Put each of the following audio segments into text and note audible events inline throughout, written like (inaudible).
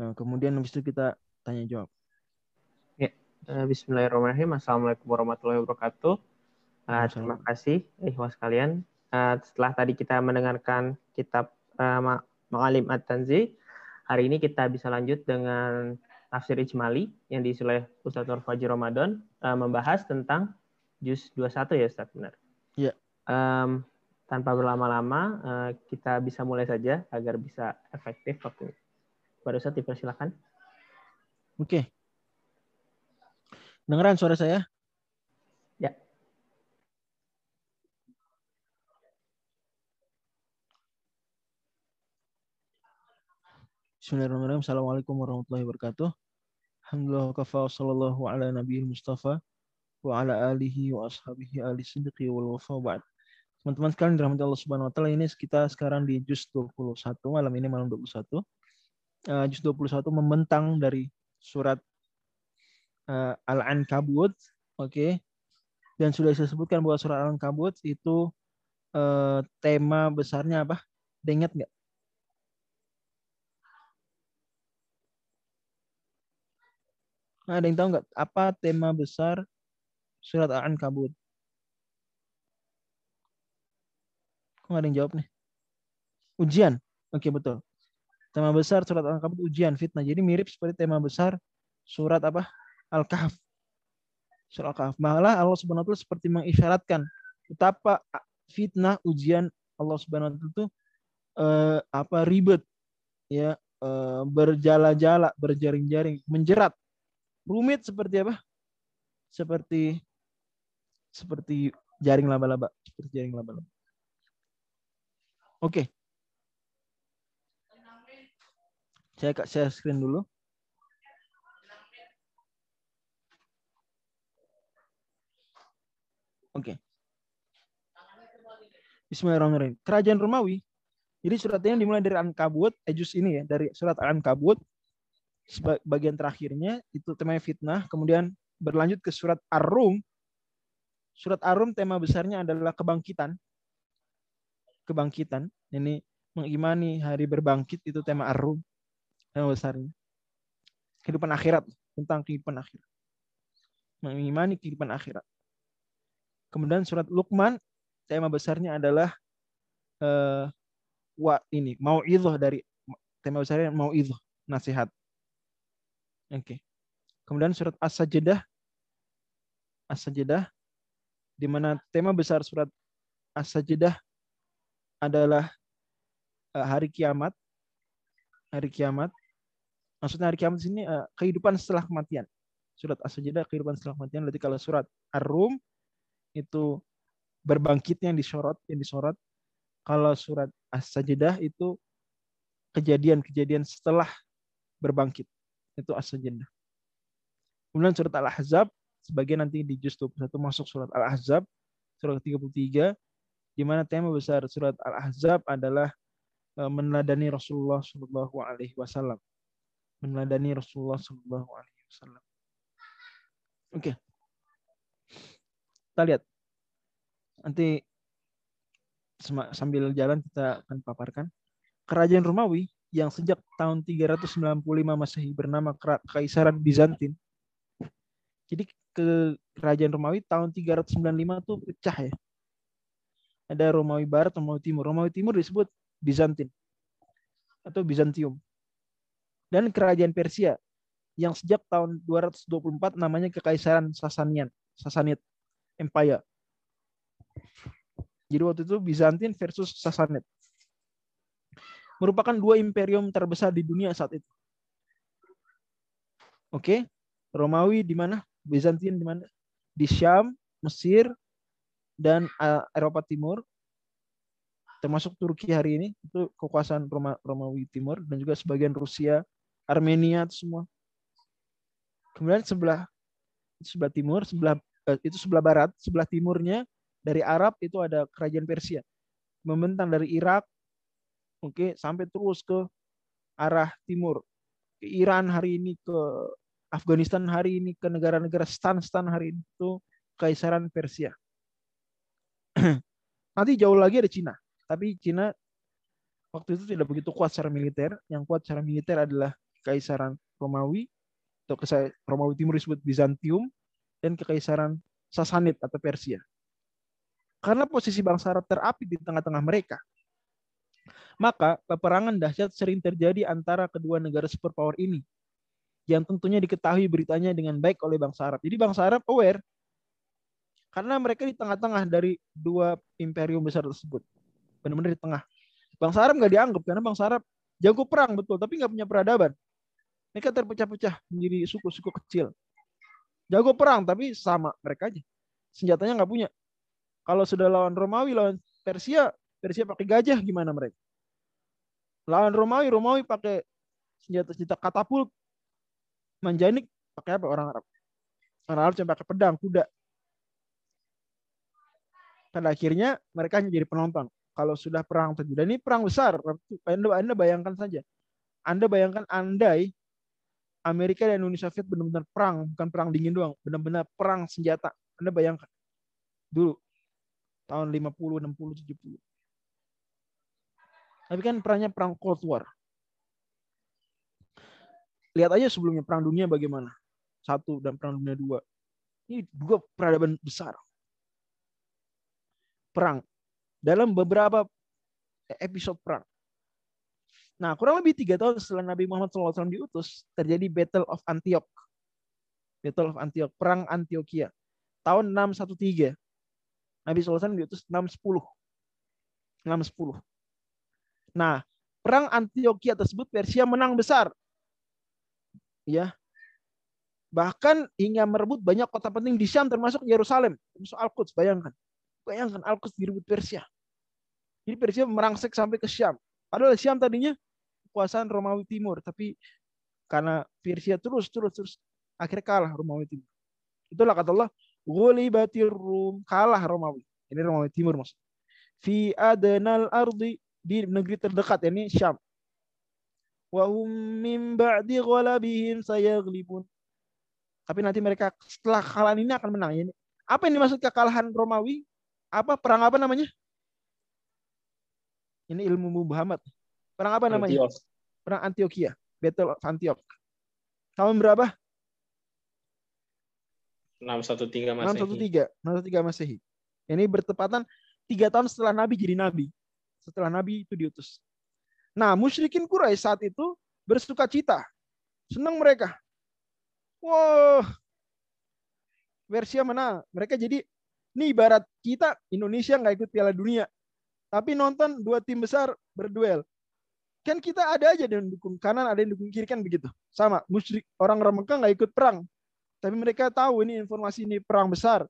Nah, kemudian habis itu kita tanya jawab. Ya, uh, Bismillahirrahmanirrahim. Assalamualaikum warahmatullahi wabarakatuh. Uh, terima kasih, ikhwas kalian. Uh, setelah tadi kita mendengarkan kitab uh, Ma'alim At-Tanzi, hari ini kita bisa lanjut dengan tafsir Ijmali yang diisi oleh Ustaz Nur Fajri Ramadan uh, membahas tentang juz 21 ya Ustaz, benar? Iya. Um, tanpa berlama-lama, uh, kita bisa mulai saja agar bisa efektif waktunya. Pada Ustaz, dipersilakan. Oke. Okay. Dengeran suara saya? Bismillahirrahmanirrahim. Assalamualaikum warahmatullahi wabarakatuh. Alhamdulillah kafa sallallahu ala nabiyil mustafa wa ala alihi wa ashabihi ali sidqi wal wafa ba'd. Teman-teman sekalian dirahmati Allah Subhanahu wa taala ini kita sekarang di juz 21 malam ini malam 21. Uh, juz 21 membentang dari surat uh, Al-Ankabut, oke. Okay. Dan sudah saya sebutkan bahwa surat Al-Ankabut itu uh, tema besarnya apa? Dengat nggak? Ada yang tahu nggak apa tema besar surat Al-Ankabut? Kok nggak ada yang jawab nih? Ujian. Oke, betul. Tema besar surat Al-Ankabut ujian, fitnah. Jadi mirip seperti tema besar surat apa? Al-Kahf. Surat Al-Kahf. Malah Allah Subhanahu wa taala seperti mengisyaratkan betapa fitnah ujian Allah Subhanahu wa taala itu eh, apa ribet ya eh, berjala-jala, berjaring-jaring, menjerat rumit seperti apa? Seperti seperti jaring laba-laba, seperti jaring laba-laba. Oke. Okay. Saya saya screen dulu. Oke. Okay. Bismillahirrahmanirrahim. Kerajaan Romawi. Jadi suratnya dimulai dari An-Kabut, Ejus eh, ini ya, dari surat An-Kabut bagian terakhirnya itu temanya fitnah, kemudian berlanjut ke surat Ar-Rum. Surat Ar-Rum tema besarnya adalah kebangkitan. Kebangkitan. Ini mengimani hari berbangkit itu tema Ar-Rum. Tema besarnya. Kehidupan akhirat, tentang kehidupan akhirat. Mengimani kehidupan akhirat. Kemudian surat Luqman tema besarnya adalah uh, wa ini mau dari tema besarnya mau nasihat Oke. Okay. Kemudian surat As-Sajdah As-Sajdah di mana tema besar surat As-Sajdah adalah uh, hari kiamat. Hari kiamat. Maksudnya hari kiamat di sini uh, kehidupan setelah kematian. Surat As-Sajdah kehidupan setelah kematian. Berarti kalau surat Ar-Rum itu berbangkitnya yang disorot, yang disorot. Kalau surat As-Sajdah itu kejadian-kejadian setelah berbangkit itu as-sajdah. Kemudian surat Al-Ahzab sebagian nanti di juz 21 masuk surat Al-Ahzab surat 33 di mana tema besar surat Al-Ahzab adalah e, meneladani Rasulullah Shallallahu alaihi wasallam. Meneladani Rasulullah Shallallahu alaihi wasallam. Oke. Kita lihat. Nanti sambil jalan kita akan paparkan. Kerajaan Romawi yang sejak tahun 395 Masehi bernama Kaisaran Bizantin. Jadi ke kerajaan Romawi tahun 395 itu pecah ya. Ada Romawi Barat, Romawi Timur. Romawi Timur disebut Bizantin atau Bizantium. Dan kerajaan Persia yang sejak tahun 224 namanya Kekaisaran Sasanian, Sasanid Empire. Jadi waktu itu Bizantin versus Sasanid merupakan dua imperium terbesar di dunia saat itu. Oke, Romawi di mana? Bizantin di mana? Di Syam, Mesir, dan uh, Eropa Timur, termasuk Turki hari ini itu kekuasaan Roma, Romawi Timur dan juga sebagian Rusia, Armenia itu semua. Kemudian sebelah sebelah timur, sebelah eh, itu sebelah barat, sebelah timurnya dari Arab itu ada kerajaan Persia. Membentang dari Irak, Oke, sampai terus ke arah timur. Ke Iran hari ini, ke Afghanistan hari ini, ke negara-negara stan-stan hari ini itu Kaisaran Persia. (clears throat) Nanti jauh lagi ada Cina. Tapi Cina waktu itu tidak begitu kuat secara militer. Yang kuat secara militer adalah Kekaisaran Romawi atau Romawi Timur disebut Bizantium dan Kekaisaran Sasanid atau Persia. Karena posisi bangsa Arab terapi di tengah-tengah mereka, maka peperangan dahsyat sering terjadi antara kedua negara superpower ini yang tentunya diketahui beritanya dengan baik oleh bangsa Arab. Jadi bangsa Arab aware karena mereka di tengah-tengah dari dua imperium besar tersebut. Benar-benar di tengah. Bangsa Arab nggak dianggap karena bangsa Arab jago perang betul, tapi nggak punya peradaban. Mereka terpecah-pecah menjadi suku-suku kecil. Jago perang, tapi sama mereka aja. Senjatanya nggak punya. Kalau sudah lawan Romawi, lawan Persia, Persia pakai gajah, gimana mereka? Lawan Romawi, Romawi pakai senjata-senjata katapult, Manjanik pakai apa orang Arab? Orang Arab cuma pakai pedang, kuda. Pada akhirnya mereka hanya jadi penonton. Kalau sudah perang terjadi, dan ini perang besar. Anda, anda bayangkan saja. Anda bayangkan andai Amerika dan Uni Soviet benar-benar perang, bukan perang dingin doang, benar-benar perang senjata. Anda bayangkan. Dulu tahun 50, 60, 70. Tapi kan perangnya perang Cold War lihat aja sebelumnya perang dunia bagaimana satu dan perang dunia dua ini dua peradaban besar perang dalam beberapa episode perang nah kurang lebih tiga tahun setelah Nabi Muhammad SAW diutus terjadi Battle of Antioch. Battle of Antioch perang Antioquia tahun 613 Nabi SAW diutus 610 610 nah perang Antioquia tersebut Persia menang besar. Ya. Bahkan hingga merebut banyak kota penting di Syam termasuk Yerusalem termasuk Al-Quds. Bayangkan. Bayangkan Al-Quds direbut Persia. Jadi Persia merangsek sampai ke Syam. Padahal Syam tadinya kekuasaan Romawi Timur tapi karena Persia terus terus terus akhirnya kalah Romawi Timur itulah kata Allah Ghulibatir Rum kalah Romawi ini Romawi Timur maksud fi adenal ardi di negeri terdekat ini Syam Wahum min ba'di ghalabihim sayaglibun. Tapi nanti mereka setelah kekalahan ini akan menang. Ini apa yang dimaksud kekalahan Romawi? Apa perang apa namanya? Ini ilmu Muhammad. Perang apa namanya? Antioch. Perang Antioquia, Battle of Antioch. Tahun berapa? 613 Masehi. 613, 613 Masehi. Ini bertepatan tiga tahun setelah Nabi jadi Nabi. Setelah Nabi itu diutus. Nah, musyrikin Quraisy saat itu bersuka cita. Senang mereka. Wah, Persia mana? Mereka jadi, ini ibarat kita Indonesia nggak ikut Piala Dunia. Tapi nonton dua tim besar berduel. Kan kita ada aja yang dukung kanan, ada yang dukung kiri kan begitu. Sama, musyrik orang-orang Mekah nggak ikut perang. Tapi mereka tahu ini informasi ini perang besar.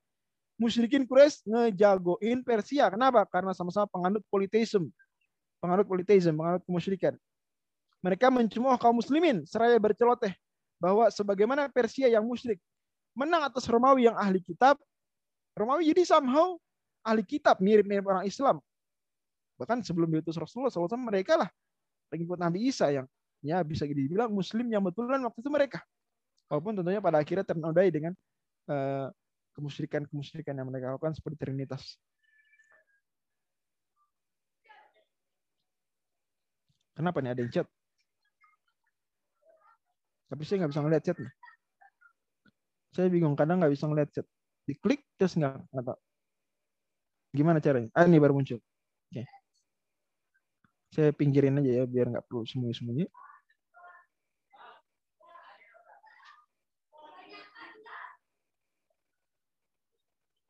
Musyrikin Quraisy ngejagoin Persia. Kenapa? Karena sama-sama penganut politeisme penganut politeisme, penganut kemusyrikan. Mereka mencemooh kaum muslimin seraya berceloteh bahwa sebagaimana Persia yang musyrik menang atas Romawi yang ahli kitab, Romawi jadi somehow ahli kitab mirip-mirip orang Islam. Bahkan sebelum diutus Rasulullah SAW mereka lah pengikut Nabi Isa yang ya bisa dibilang muslim yang betulan waktu itu mereka. Walaupun tentunya pada akhirnya ternodai dengan uh, kemusyrikan-kemusyrikan yang mereka lakukan seperti Trinitas. Kenapa nih ada yang chat? Tapi saya nggak bisa ngeliat chatnya. Saya bingung, kadang nggak bisa ngeliat chat. Diklik terus nggak nggak. Gimana caranya? Ah ini baru muncul. Saya pinggirin aja ya biar nggak perlu sembunyi-sembunyi.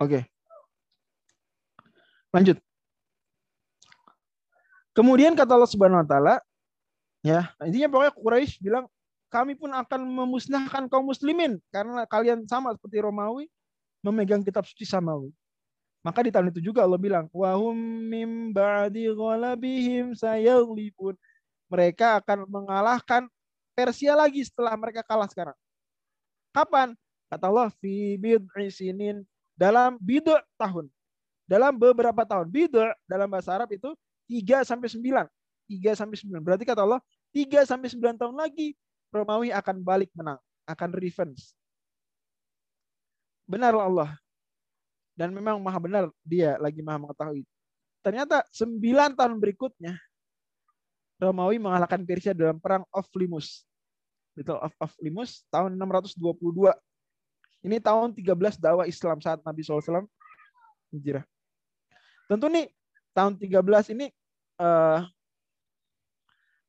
Oke. Lanjut. Kemudian kata Allah Subhanahu wa taala, ya, intinya pokoknya Quraisy bilang kami pun akan memusnahkan kaum muslimin karena kalian sama seperti Romawi memegang kitab suci samawi. Maka di tahun itu juga Allah bilang, wahum mim ba'di ghalabihim sayaghlibun. Mereka akan mengalahkan Persia lagi setelah mereka kalah sekarang. Kapan? Kata Allah, fi bid'i sinin dalam bid'ah tahun. Dalam beberapa tahun. Bid'ah dalam bahasa Arab itu 3 sampai 9. 3 sampai 9. Berarti kata Allah, 3 sampai 9 tahun lagi Romawi akan balik menang, akan revenge. Benar Allah. Dan memang maha benar dia lagi maha mengetahui. Ternyata 9 tahun berikutnya Romawi mengalahkan Persia dalam perang of Limus. Battle of, of Limus tahun 622. Ini tahun 13 dakwah Islam saat Nabi SAW hijrah. Tentu nih tahun 13 ini uh,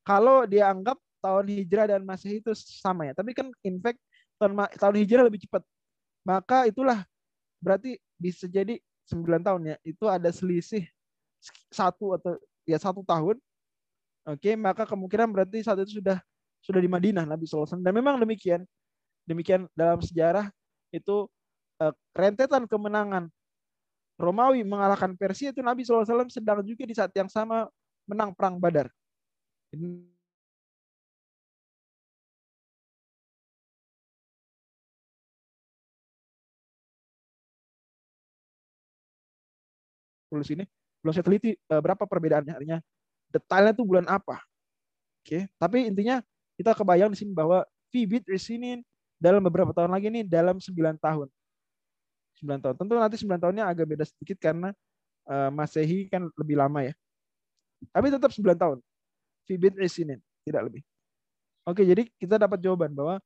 kalau dia anggap tahun hijrah dan masehi itu sama ya. Tapi kan in fact tahun tahun hijrah lebih cepat. Maka itulah berarti bisa jadi 9 tahun ya. Itu ada selisih satu atau ya satu tahun. Oke, maka kemungkinan berarti saat itu sudah sudah di Madinah Nabi SAW. Dan memang demikian. Demikian dalam sejarah itu uh, rentetan kemenangan Romawi mengalahkan Persia itu Nabi SAW sedang juga di saat yang sama menang perang Badar. Tulis ini belum saya teliti uh, berapa perbedaannya artinya detailnya itu bulan apa. Oke okay. tapi intinya kita kebayang di sini bahwa Fibit sini dalam beberapa tahun lagi nih dalam 9 tahun. 9 tahun. Tentu nanti 9 tahunnya agak beda sedikit karena uh, Masehi kan lebih lama ya. Tapi tetap 9 tahun. Fibit sini tidak lebih. Oke jadi kita dapat jawaban bahwa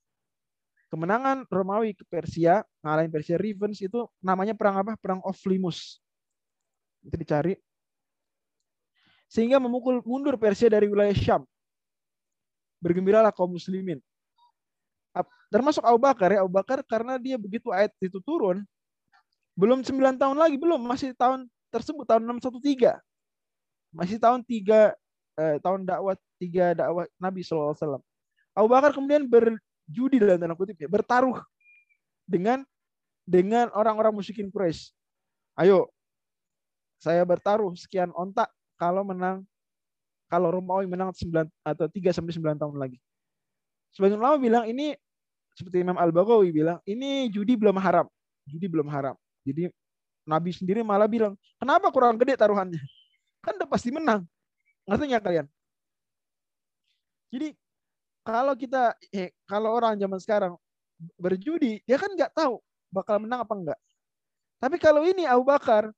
kemenangan Romawi ke Persia ngalahin Persia Revenge itu namanya perang apa? Perang Oflimus itu dicari. Sehingga memukul mundur Persia dari wilayah Syam. Bergembiralah kaum muslimin. Termasuk Abu Bakar ya. Abu Bakar karena dia begitu ayat itu turun. Belum 9 tahun lagi. Belum. Masih tahun tersebut. Tahun 613. Masih tahun 3 eh, tahun dakwah tiga dakwah Nabi SAW. Abu Bakar kemudian berjudi dalam tanda kutip ya, bertaruh dengan dengan orang-orang musyrikin Quraisy. Ayo, saya bertaruh sekian ontak kalau menang kalau Romawi menang 9 atau 3 sampai 9 tahun lagi. Sebagian ulama bilang ini seperti Imam Al-Baghawi bilang ini judi belum haram. Judi belum haram. Jadi Nabi sendiri malah bilang, "Kenapa kurang gede taruhannya?" Kan udah pasti menang. Ngerti nggak kalian? Jadi kalau kita eh, kalau orang zaman sekarang berjudi, dia kan nggak tahu bakal menang apa enggak. Tapi kalau ini Abu Bakar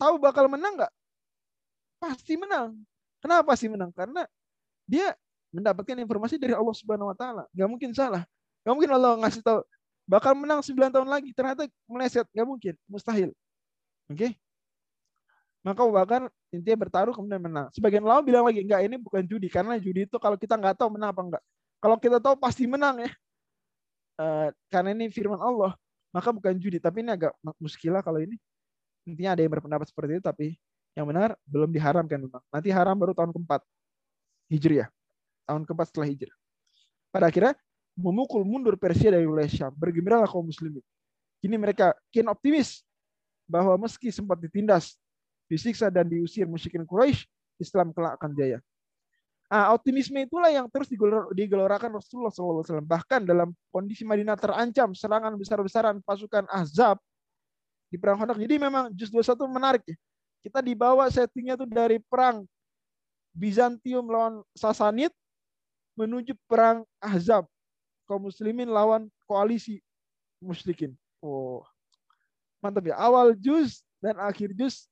tahu bakal menang nggak? Pasti menang. Kenapa pasti menang? Karena dia mendapatkan informasi dari Allah Subhanahu wa taala. Gak mungkin salah. Gak mungkin Allah ngasih tahu bakal menang 9 tahun lagi ternyata meleset. Gak mungkin. Mustahil. Oke? Okay? Maka Abu intinya bertaruh kemudian menang. Sebagian ulama bilang lagi, enggak ini bukan judi. Karena judi itu kalau kita nggak tahu menang apa enggak. Kalau kita tahu pasti menang ya. Uh, karena ini firman Allah. Maka bukan judi. Tapi ini agak muskilah kalau ini intinya ada yang berpendapat seperti itu tapi yang benar belum diharamkan memang. Nanti haram baru tahun keempat Hijriah. Tahun keempat setelah Hijrah. Pada akhirnya memukul mundur Persia dari wilayah Syam. Bergembiralah kaum muslimin. Kini mereka kian optimis bahwa meski sempat ditindas, disiksa dan diusir musyrikin Quraisy, Islam kelak akan jaya. Ah, optimisme itulah yang terus digelorakan Rasulullah SAW. Bahkan dalam kondisi Madinah terancam serangan besar-besaran pasukan Ahzab di perang Khandaq. Jadi memang juz 21 menarik ya. Kita dibawa settingnya tuh dari perang Bizantium lawan Sasanid menuju perang Ahzab kaum muslimin lawan koalisi musyrikin. Oh. Mantap ya. Awal juz dan akhir juz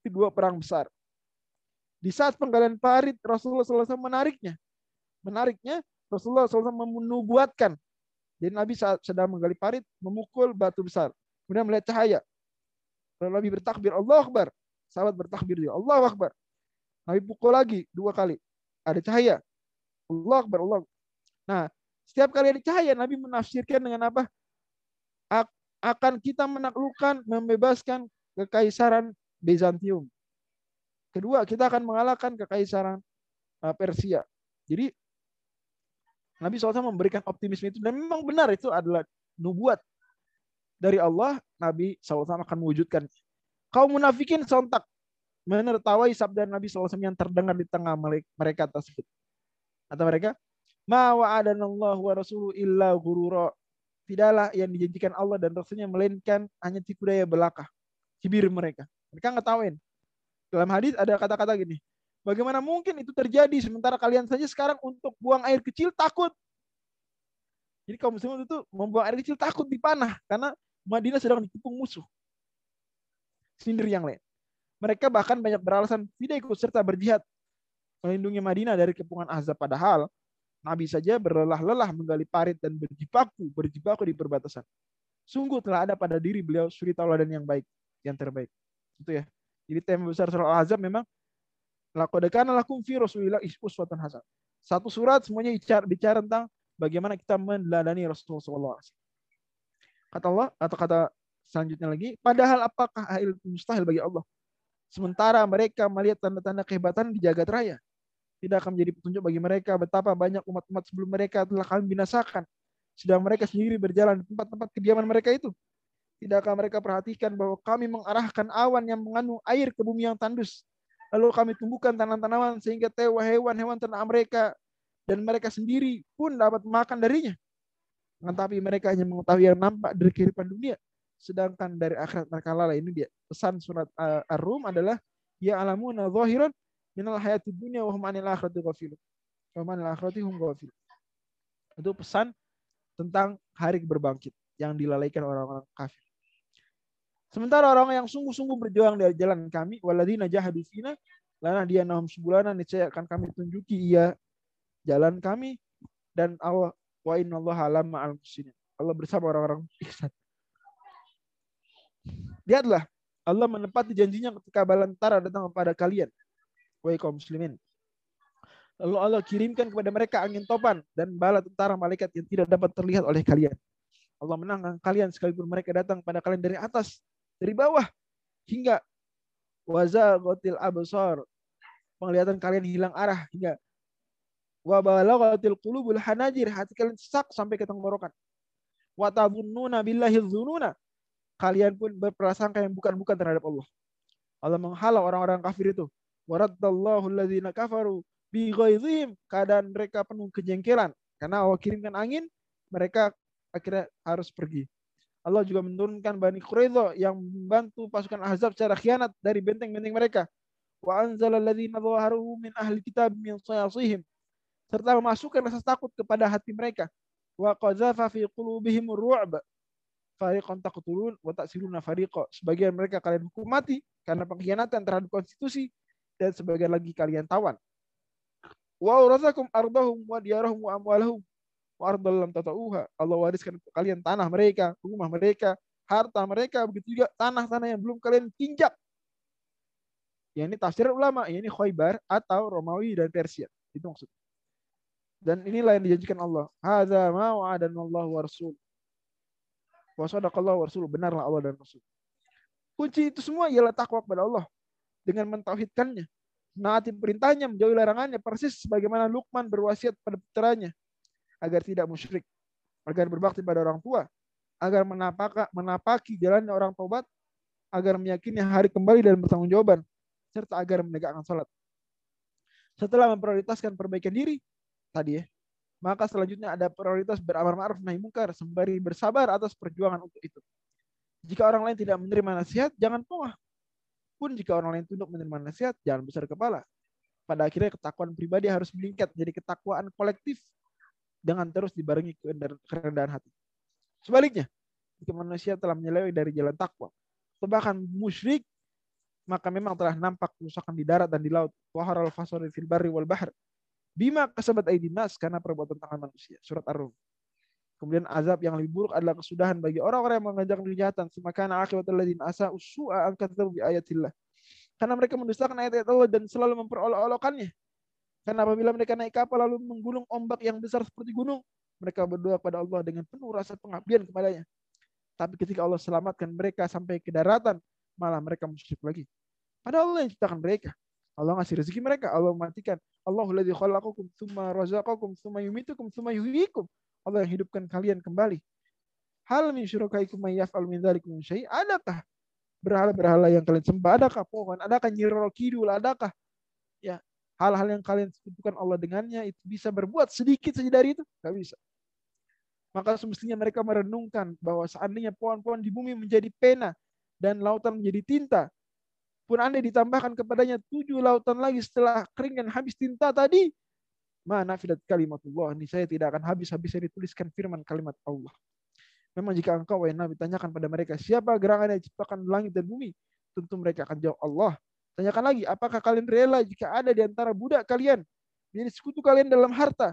itu dua perang besar. Di saat penggalian parit Rasulullah SAW menariknya. Menariknya Rasulullah SAW menubuatkan. Jadi Nabi saat sedang menggali parit memukul batu besar. Kemudian melihat cahaya. Lalu Nabi bertakbir, Allah Akbar. Sahabat bertakbir dia, Allah Akbar. Nabi pukul lagi dua kali. Ada cahaya. Allah Akbar, Allah. Nah, setiap kali ada cahaya, Nabi menafsirkan dengan apa? Akan kita menaklukkan, membebaskan kekaisaran Bizantium. Kedua, kita akan mengalahkan kekaisaran uh, Persia. Jadi Nabi SAW memberikan optimisme itu dan memang benar itu adalah nubuat dari Allah, Nabi SAW akan mewujudkan. Kaum munafikin sontak menertawai sabda Nabi SAW yang terdengar di tengah mereka tersebut. Atau mereka, Ma wa'adanallahu wa rasuluh illa gurura. Tidaklah yang dijanjikan Allah dan Rasulnya melainkan hanya tipu daya belaka. Cibir mereka. Mereka ngetawain. Dalam hadis ada kata-kata gini. Bagaimana mungkin itu terjadi sementara kalian saja sekarang untuk buang air kecil takut. Jadi kaum muslimin itu membuang air kecil takut dipanah karena Madinah sedang dikepung musuh. Sindir yang lain. Mereka bahkan banyak beralasan tidak ikut serta berjihad melindungi Madinah dari kepungan azab. Padahal Nabi saja berlelah-lelah menggali parit dan berjibaku, berjibaku di perbatasan. Sungguh telah ada pada diri beliau suri tauladan yang baik, yang terbaik. Itu ya. Jadi tema besar surah Al-Ahzab memang laqad kana lakum fi Rasulillah uswatun hasan. Satu surat semuanya bicara tentang bagaimana kita meneladani Rasulullah SAW. Kata Allah atau kata selanjutnya lagi, padahal apakah hal mustahil bagi Allah? Sementara mereka melihat tanda-tanda kehebatan di jagat raya tidak akan menjadi petunjuk bagi mereka betapa banyak umat-umat sebelum mereka telah kami binasakan. Sedang mereka sendiri berjalan di tempat-tempat kediaman mereka itu. Tidakkah mereka perhatikan bahwa kami mengarahkan awan yang mengandung air ke bumi yang tandus. Lalu kami tumbuhkan tanaman-tanaman sehingga tewa hewan-hewan ternak mereka dan mereka sendiri pun dapat makan darinya. Tetapi mereka hanya mengetahui yang nampak dari kehidupan dunia. Sedangkan dari akhirat mereka lalai. Ini dia pesan surat Ar-Rum adalah ya alamuna zahiran minal hayati dunia wa hum anil akhirati ghafilun. Wa anil akhirati hum. Itu pesan tentang hari berbangkit yang dilalaikan orang-orang kafir. Sementara orang yang sungguh-sungguh berjuang dari jalan kami, waladina jahadu fina, lana dia nahum sebulana, niscaya akan kami tunjuki ia jalan kami, dan Allah wa inna Allah bersama orang-orang ihsan. Lihatlah, Allah menepati janjinya ketika balantara datang kepada kalian wahai kaum muslimin. Lalu Allah kirimkan kepada mereka angin topan dan bala tentara malaikat yang tidak dapat terlihat oleh kalian. Allah menangkan kalian sekalipun mereka datang pada kalian dari atas, dari bawah, hingga wazaghatil absar. Penglihatan kalian hilang arah hingga wa balaghatil qulubul hanajir, hati kalian sesak sampai ke tenggorokan. Wa tabunnuna billahi dzununa. Kalian pun berprasangka yang bukan-bukan terhadap Allah. Allah menghalau orang-orang kafir itu Waraddallahu alladzina kafaru bi. Keadaan mereka penuh kejengkelan. Karena Allah kirimkan angin, mereka akhirnya harus pergi. Allah juga menurunkan Bani Quraidah yang membantu pasukan Ahzab secara khianat dari benteng-benteng mereka. Wa anzala alladzina dhaharu min ahli kitab min sayasihim. Serta memasukkan rasa takut kepada hati mereka. Wa qazafa fi qulubihim ru'ba. Fariqan taqtulun wa ta'siluna fariqa. Sebagian mereka kalian hukum mati karena pengkhianatan terhadap konstitusi dan sebagian lagi kalian tawan. Wa urasakum ardahum wa diyarahum wa amwalahum wa ardallam tata'uha. Allah wariskan kalian tanah mereka, rumah mereka, harta mereka, begitu juga tanah-tanah yang belum kalian tinjak. Ya ini tafsir ulama, ya ini Khaybar atau Romawi dan Persia. Itu maksudnya. Dan inilah yang dijanjikan Allah. Hadza ma wa'adana Allah wa rasul. Wa sadaqallahu wa rasul. Benarlah Allah dan Rasul. Kunci itu semua ialah takwa kepada Allah dengan mentauhidkannya. Menaati perintahnya, menjauhi larangannya, persis sebagaimana Luqman berwasiat pada putranya agar tidak musyrik, agar berbakti pada orang tua, agar menapaka, menapaki jalannya orang tobat, agar meyakini hari kembali dan bertanggung jawaban, serta agar menegakkan salat. Setelah memprioritaskan perbaikan diri tadi ya, maka selanjutnya ada prioritas beramar ma'ruf nahi mungkar sembari bersabar atas perjuangan untuk itu. Jika orang lain tidak menerima nasihat, jangan pongah pun jika orang lain tunduk menerima nasihat, jangan besar kepala. Pada akhirnya ketakwaan pribadi harus meningkat jadi ketakwaan kolektif dengan terus dibarengi kerendahan hati. Sebaliknya, jika manusia telah menyeleweng dari jalan takwa, atau bahkan musyrik, maka memang telah nampak kerusakan di darat dan di laut. Waharal fasori fil barri wal bahr. Bima kasabat aidinas karena perbuatan tangan manusia. Surat Ar-Rum. Kemudian azab yang lebih buruk adalah kesudahan bagi orang-orang yang mengajak kejahatan. Semakana akibat alladziina asa usua angkat bi ayatillah. Karena mereka mendustakan ayat-ayat Allah dan selalu memperolok-olokannya. Karena apabila mereka naik kapal lalu menggulung ombak yang besar seperti gunung, mereka berdoa kepada Allah dengan penuh rasa pengabdian kepadanya. Tapi ketika Allah selamatkan mereka sampai ke daratan, malah mereka musyrik lagi. Padahal Allah yang ciptakan mereka. Allah ngasih rezeki mereka. Allah mematikan. Allahul ladzi khalaqakum tsumma razaqakum tsumma yumitukum tsumma yuhyikum. Allah yang hidupkan kalian kembali. Hal min syurakaikum may yaf'al min dzalikum syai? Adakah berhala-berhala yang kalian sembah? Adakah pohon? Adakah nyirol kidul? Adakah ya hal-hal yang kalian sekutukan Allah dengannya itu bisa berbuat sedikit saja dari itu? Gak bisa. Maka semestinya mereka merenungkan bahwa seandainya pohon-pohon di bumi menjadi pena dan lautan menjadi tinta, pun anda ditambahkan kepadanya tujuh lautan lagi setelah kering dan habis tinta tadi, Mana fidat kalimatullah. Ini saya tidak akan habis-habis saya dituliskan firman kalimat Allah. Memang jika engkau, wahai Nabi, tanyakan pada mereka, siapa gerangan yang diciptakan langit dan bumi? Tentu mereka akan jawab Allah. Tanyakan lagi, apakah kalian rela jika ada di antara budak kalian, menjadi sekutu kalian dalam harta,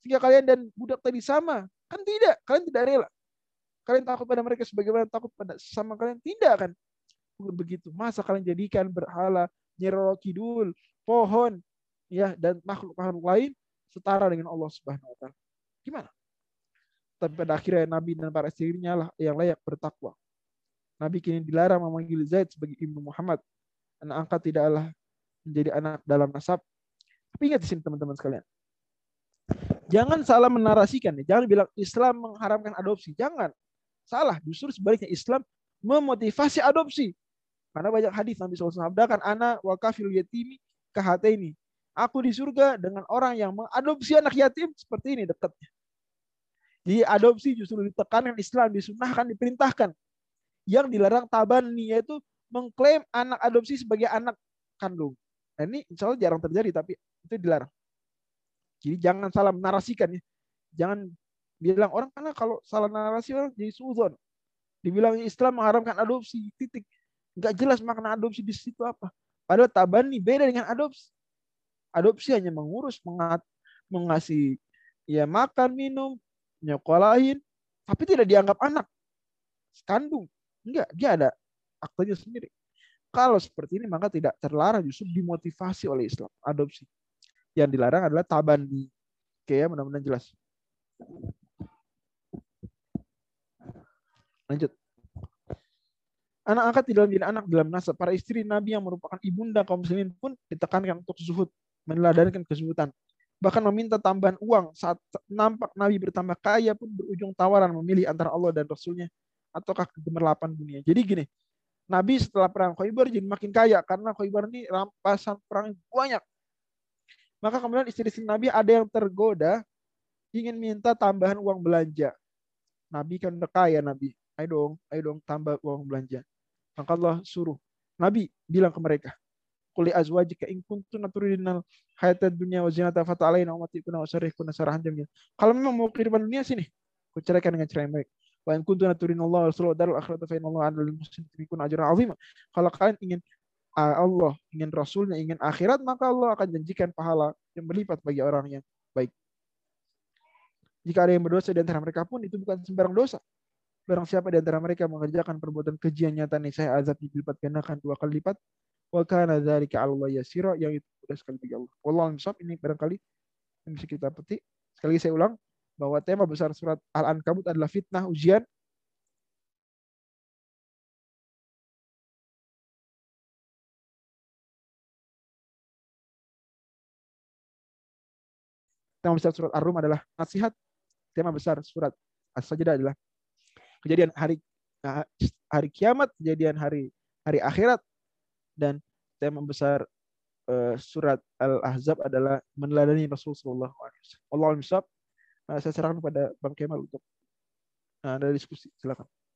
sehingga kalian dan budak tadi sama. Kan tidak, kalian tidak rela. Kalian takut pada mereka sebagaimana takut pada sama kalian? Tidak kan? Begitu. Masa kalian jadikan berhala, nyeroro kidul, pohon, ya dan makhluk-makhluk lain setara dengan Allah Subhanahu wa taala. Gimana? Tapi pada akhirnya Nabi dan para istrinya lah yang layak bertakwa. Nabi kini dilarang memanggil Zaid sebagai Ibnu Muhammad. Anak angkat tidaklah menjadi anak dalam nasab. Tapi ingat di sini teman-teman sekalian. Jangan salah menarasikan. Ya. Jangan bilang Islam mengharamkan adopsi. Jangan. Salah. Justru sebaliknya Islam memotivasi adopsi. Karena banyak hadis Nabi SAW sabdakan, anak wa kafil yatimi ini. Aku di surga dengan orang yang mengadopsi anak yatim seperti ini dekatnya. Jadi adopsi justru ditekankan Islam, disunahkan, diperintahkan. Yang dilarang tabani yaitu mengklaim anak adopsi sebagai anak kandung. Nah, ini insya Allah jarang terjadi, tapi itu dilarang. Jadi jangan salah menarasikan ya. Jangan bilang orang karena kalau salah narasi orang jadi suzon. Dibilang Islam mengharamkan adopsi, titik. Enggak jelas makna adopsi di situ apa. Padahal tabani beda dengan adopsi. Adopsi hanya mengurus, mengat, mengasih ya makan, minum, nyokolahin, tapi tidak dianggap anak. Kandung. Enggak, dia ada aktenya sendiri. Kalau seperti ini maka tidak terlarang justru dimotivasi oleh Islam adopsi. Yang dilarang adalah tabani. Oke ya, mudah-mudahan jelas. Lanjut. Anak angkat tidak menjadi anak dalam nasab. Para istri Nabi yang merupakan ibunda kaum muslimin pun ditekankan untuk zuhud, meneladankan kezuhudan. Bahkan meminta tambahan uang saat nampak Nabi bertambah kaya pun berujung tawaran memilih antara Allah dan Rasulnya ataukah kegemerlapan dunia. Jadi gini, Nabi setelah perang Khaybar jadi makin kaya karena Khaybar ini rampasan perang banyak. Maka kemudian istri-istri Nabi ada yang tergoda ingin minta tambahan uang belanja. Nabi kan udah kaya Nabi. Ayo dong, ayo dong tambah uang belanja. Maka Allah suruh. Nabi bilang ke mereka, Kuli azwajika in kuntunna turidinal hayata dunia wa zinata fata'alaina wa matikuna wa sarihkuna sarahan jamil. Kalau memang mau kehidupan dunia sini, ku ceraikan dengan cerai baik. Wa in kuntu Allah Rasulullah darul akhirata fa innallaha 'alal muslimin ajran 'azima. Kalau kalian ingin ah, Allah, ingin Rasulnya, ingin akhirat, maka Allah akan janjikan pahala yang berlipat bagi orang yang baik. Jika ada yang berdosa di antara mereka pun itu bukan sembarang dosa. Barang siapa di antara mereka mengerjakan perbuatan kejian nyata nih saya azab dilipat gandakan dua kali lipat. Wa kana dzalika Allah yasira yang itu sudah sekali bagi Allah. Wallahu ini barangkali yang bisa kita petik. Sekali lagi saya ulang, bahwa tema besar surat Al-Ankabut adalah fitnah ujian. Tema besar surat Ar-Rum adalah nasihat. Tema besar surat As-Sajdah adalah kejadian hari hari kiamat, kejadian hari hari akhirat dan tema besar uh, surat Al-Ahzab adalah meneladani Rasulullah SAW. Allah Uh, saya serahkan kepada Bang Kemal untuk uh, ada diskusi. Silakan.